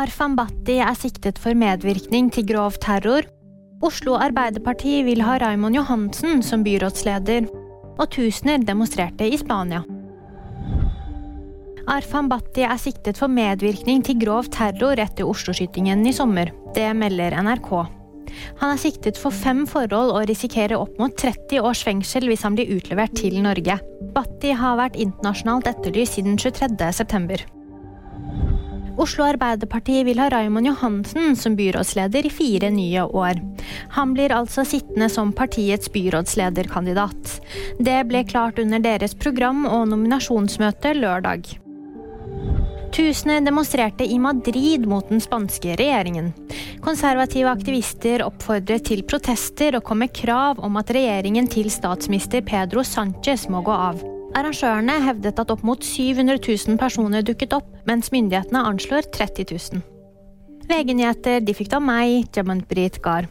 Arfan Bhatti er siktet for medvirkning til grov terror. Oslo Arbeiderparti vil ha Raymond Johansen som byrådsleder. Og tusener demonstrerte i Spania. Arfan Bhatti er siktet for medvirkning til grov terror etter Oslo-skytingen i sommer. Det melder NRK. Han er siktet for fem forhold og risikerer opp mot 30 års fengsel hvis han blir utlevert til Norge. Bhatti har vært internasjonalt etterlyst siden 23.9. Oslo Arbeiderparti vil ha Raymond Johansen som byrådsleder i fire nye år. Han blir altså sittende som partiets byrådslederkandidat. Det ble klart under deres program- og nominasjonsmøte lørdag. Tusener demonstrerte i Madrid mot den spanske regjeringen. Konservative aktivister oppfordret til protester og kom med krav om at regjeringen til statsminister Pedro Sánchez må gå av. Arrangørene hevdet at opp mot 700 000 personer dukket opp, mens myndighetene anslår 30 000. VG-nyheter de fikk av meg, Jamanpreet Gahr.